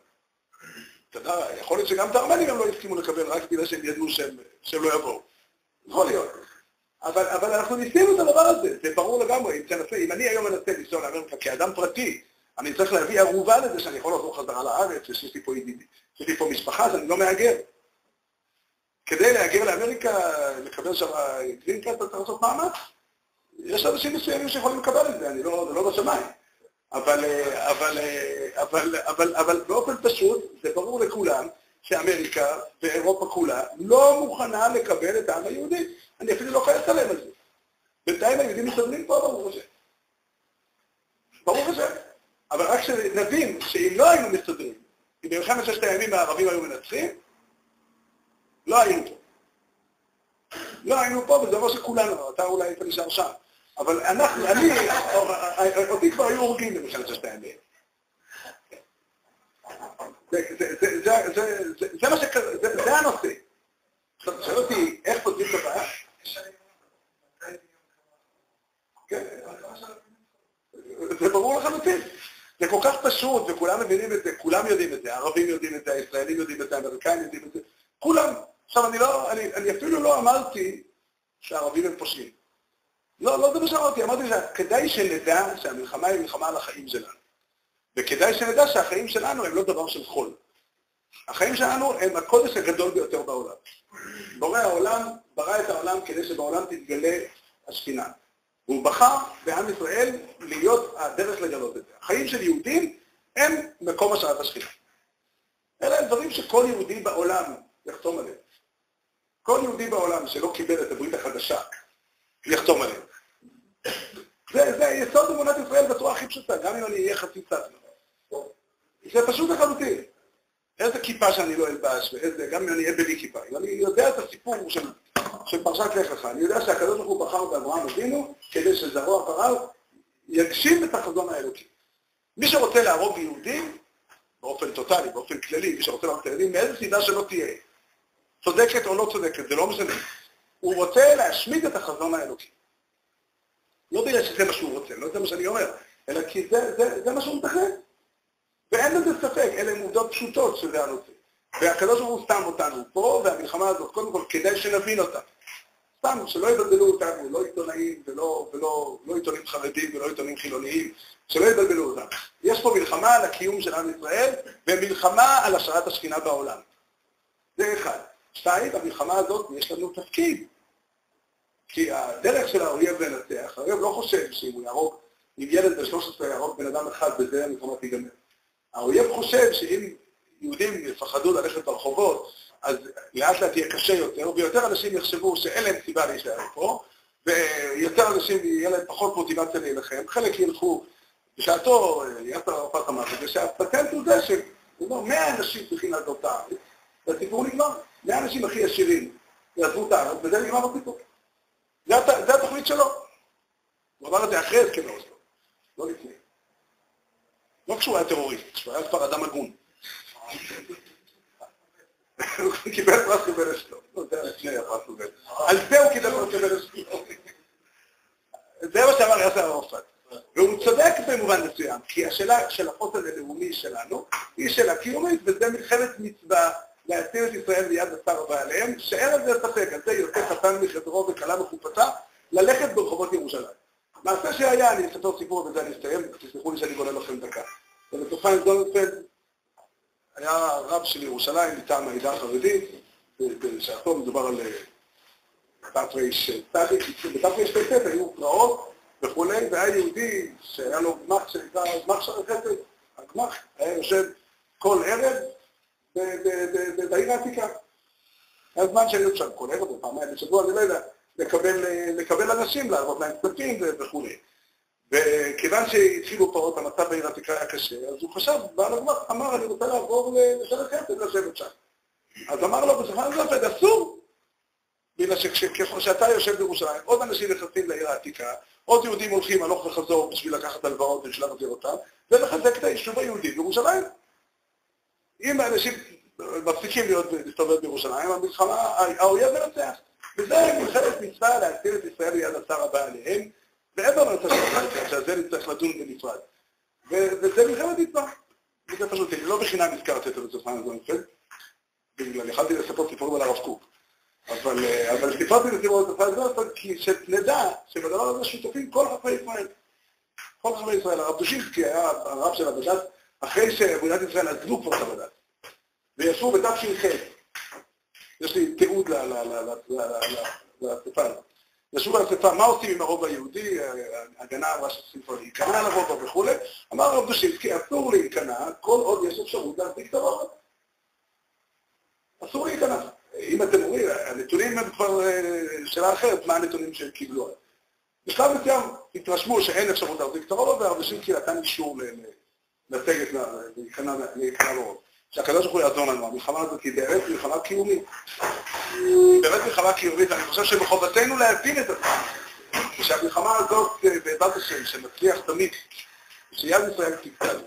אתה יכול להיות שגם את הארמנים הם לא הסכימו לקבל רק בגלל שהם ידעו שהם, שהם לא יבואו. יכול להיות. אבל, אבל אנחנו ניסינו את הדבר הזה, זה ברור לגמרי, אם תנסה, אם אני היום מנסה לנסוע לאמריקה כאדם פרטי, אני צריך להביא ערובה לזה שאני יכול לחזור חזרה לארץ, שיש לי פה ידידי, שיש לי פה משפחה, אז אני לא מהגר. כדי להגר לאמריקה, לקבל שם גרינקאט, אתה צריך לעשות מאמץ. יש אנשים מסוימים שיכולים לקבל את זה, אני לא, זה לא בשמיים. אבל, אבל, אבל, אבל, אבל באופן פשוט, זה ברור לכולם שאמריקה ואירופה כולה לא מוכנה לקבל את העם היהודי. אני אפילו לא כועס עליהם על זה. בינתיים היהודים מסתדרים פה, ברור השם. ברור השם. אבל רק שנבין שאם לא היינו מסתדרים, אם במלחמת ששת הימים הערבים היו מנצחים, לא היינו פה. לא היינו פה, וזה אומר שכולנו, אתה אולי היית נשאר שם. אבל אנחנו, אני, אותי כבר היו הורגים במלחמת ששת הימים. זה מה שקרה, זה הנושא. עכשיו, תשאל אותי, איך פותרים את הבעיה? כן. זה ברור לחלוטין. זה כל כך פשוט, וכולם מבינים את זה, כולם יודעים את זה, הערבים יודעים את זה, הישראלים יודעים את זה, האמריקאים יודעים את זה, כולם. עכשיו, אני, לא, אני אפילו לא אמרתי שהערבים הם פושעים. לא, לא זה מה שאמרתי, אמרתי שכדאי שנדע שהמלחמה היא מלחמה על החיים שלנו. וכדאי שנדע שהחיים שלנו הם לא דבר של חול. החיים שלנו הם הקודש הגדול ביותר בעולם. בורא העולם ברא את העולם כדי שבעולם תתגלה השכינה. והוא בחר בעם ישראל להיות הדרך לגלות את זה. החיים של יהודים הם מקום השראת השכינה. אלה הם דברים שכל יהודי בעולם יחתום עליהם. כל יהודי בעולם שלא קיבל את הברית החדשה, יחתום עליהם. זה, זה יסוד אמונת ישראל בצורה הכי פשוטה, גם אם אני אהיה חצי צד. זה פשוט לחלוטין. איזה כיפה שאני לא אלבש, ואיזה, גם אם אני אהיה בלי כיפה. אם אני יודע את הסיפור של, של פרשת לך לך, אני יודע שהקדוש ברוך הוא בחר באברהם אבינו כדי שזרוע אחריו יגשים את החזון האלוקי. מי שרוצה להרוג יהודים, באופן טוטאלי, באופן כללי, מי שרוצה להרוג את הילדים, מאיזה סיבה שלא תהיה, צודקת או לא צודקת, זה לא משנה. הוא רוצה להשמיד את החזון האלוקי. לא בגלל שזה מה שהוא רוצה, לא זה מה שאני אומר, אלא כי זה, זה, זה מה שהוא מתכנן. ואין לזה ספק, אלה הן עובדות פשוטות שזה הנושא. והקדוש ברוך הוא שם אותנו פה, והמלחמה הזאת, קודם כל, כדאי שנבין אותה. סתם, שלא יבלבלו אותנו, לא עיתונאים ולא, ולא לא עיתונים חרדים ולא עיתונים חילוניים, שלא יבלבלו אותנו. יש פה מלחמה על הקיום של עם ישראל, ומלחמה על השארת השכינה בעולם. זה אחד. שתיים, במלחמה הזאת יש לנו תפקיד. כי הדרך של האויב לנצח, האויב לא חושב שאם הוא יהרוג, אם ילד ב-13 יהרוג בן אדם אחד, בזה המלחמה תיגמר. האויב חושב שאם יהודים יפחדו ללכת ברחובות, אז לאט לאט יהיה קשה יותר, ויותר אנשים יחשבו שאין להם סיבה להישאר פה, ויותר אנשים יהיה להם פחות מוטיבציה להילחם, חלק ילכו, בשעתו יאסר ערפאת אמר את זה, שהפטנט הוא זה שהוא אומר, 100 אנשים צריכים לעזוב את הארץ, והסיפור נגמר, 100 אנשים הכי עשירים יעזבו את הארץ, וזה נגמר הסיפור. זה התוכנית שלו. הוא אמר את זה אחרי הסכם האוסלו, לא לפני. לא כשהוא היה טרוריסט, כשהוא היה כבר אדם הגון. הוא קיבל פרס נובל אשלו. על זה הוא קיבל פרס נובל אשלו. זה מה שאמר יאסר ערפאת. והוא צודק במובן מסוים, כי השאלה של החוסן הלאומי שלנו היא שאלה קיומית, וזה מלחמת מצווה להציל את ישראל מיד בשר בעליהם, שאין על זה ספק, על זה יוצא חתן מחדרו וכלה מחופתה, ללכת ברחובות ירושלים. מעשה שהיה, אני אספר סיפור ובזה אני אסתיים, תסלחו לי שאני גולה לכם דקה. ובסופיים דונלדפלד היה רב של ירושלים מטעם העדה החרדית, בשעתו מדובר על תרצ"ט, בתרצ"ט היו פרעות וכולי, והיה יהודי שהיה לו גמח שנקרא גמח של החסד, הגמח היה יושב כל ערב בעיר העתיקה. היה זמן שהיו שם כל ערב, פעמיים בשבוע, אני לא יודע, לקבל אנשים, לעבוד להם כספים וכולי. וכיוון שהתחילו פרות, המצב בעיר העתיקה היה קשה, אז הוא חשב, בעל הגמר אמר, אני רוצה לעבור לשרת חסד לשבת שם. אז אמר לו, בסופן זופד, אסור! בגלל שככל שאתה יושב בירושלים, עוד אנשים נכנסים לעיר העתיקה, עוד יהודים הולכים הלוך וחזור בשביל לקחת הלוואות ובשביל להחזיר אותם, ולחזק את היישוב היהודי בירושלים. אם האנשים מפסיקים להיות להסתובב בירושלים, המלחמה, האויב מנצח. וזה מלחמת מצווה להציל את ישראל ליד השר הבא עליהם, מעבר לנושא של החלטה, שעל זה נצטרך לדון בנפרד. וזה מלחמת מצווה. וזה פשוט, לא בחינם הזכרתי את זה זונפלד, בגלל, יכלתי לספר סיפורים על הרב קוק. אבל, סיפרתי לסיפור על זונפלד כי שנדע שבדבר הזה שותפים כל חכמי ישראל. כל חכמי ישראל. הרב דושינסקי היה הרב של הבד"ץ, אחרי שמדינת ישראל עזבו כבר את הבד"ץ. וישבו בתש"ח. יש לי תיעוד לאספה הזאת. ישבו על האספה, מה עושים עם הרוב היהודי, הגנה אמרה שצריכים כבר להיכנע לרוב וכולי, אמר הרב דושינסקי, אסור להיכנע כל עוד יש אפשרות להחזיק את הרוב. אסור להיכנע. אם אתם אומרים, הנתונים הם כבר שאלה אחרת, מה הנתונים שהם קיבלו. בשלב מסוים התרשמו שאין אפשרות להחזיק את הרוב, והרב דושינסקי נתן אישור לסגת, להיכנע לרוב. שהקדוש ברוך הוא יעזור לנו, המלחמה הזאת היא באמת מלחמה קיומית. היא באמת מלחמה קיומית, אני חושב שמחובתנו להבין את עצמנו. ושהמלחמה הזאת, אה, בעזרת השם, שמצליח תמיד, שיד ישראל תגדל.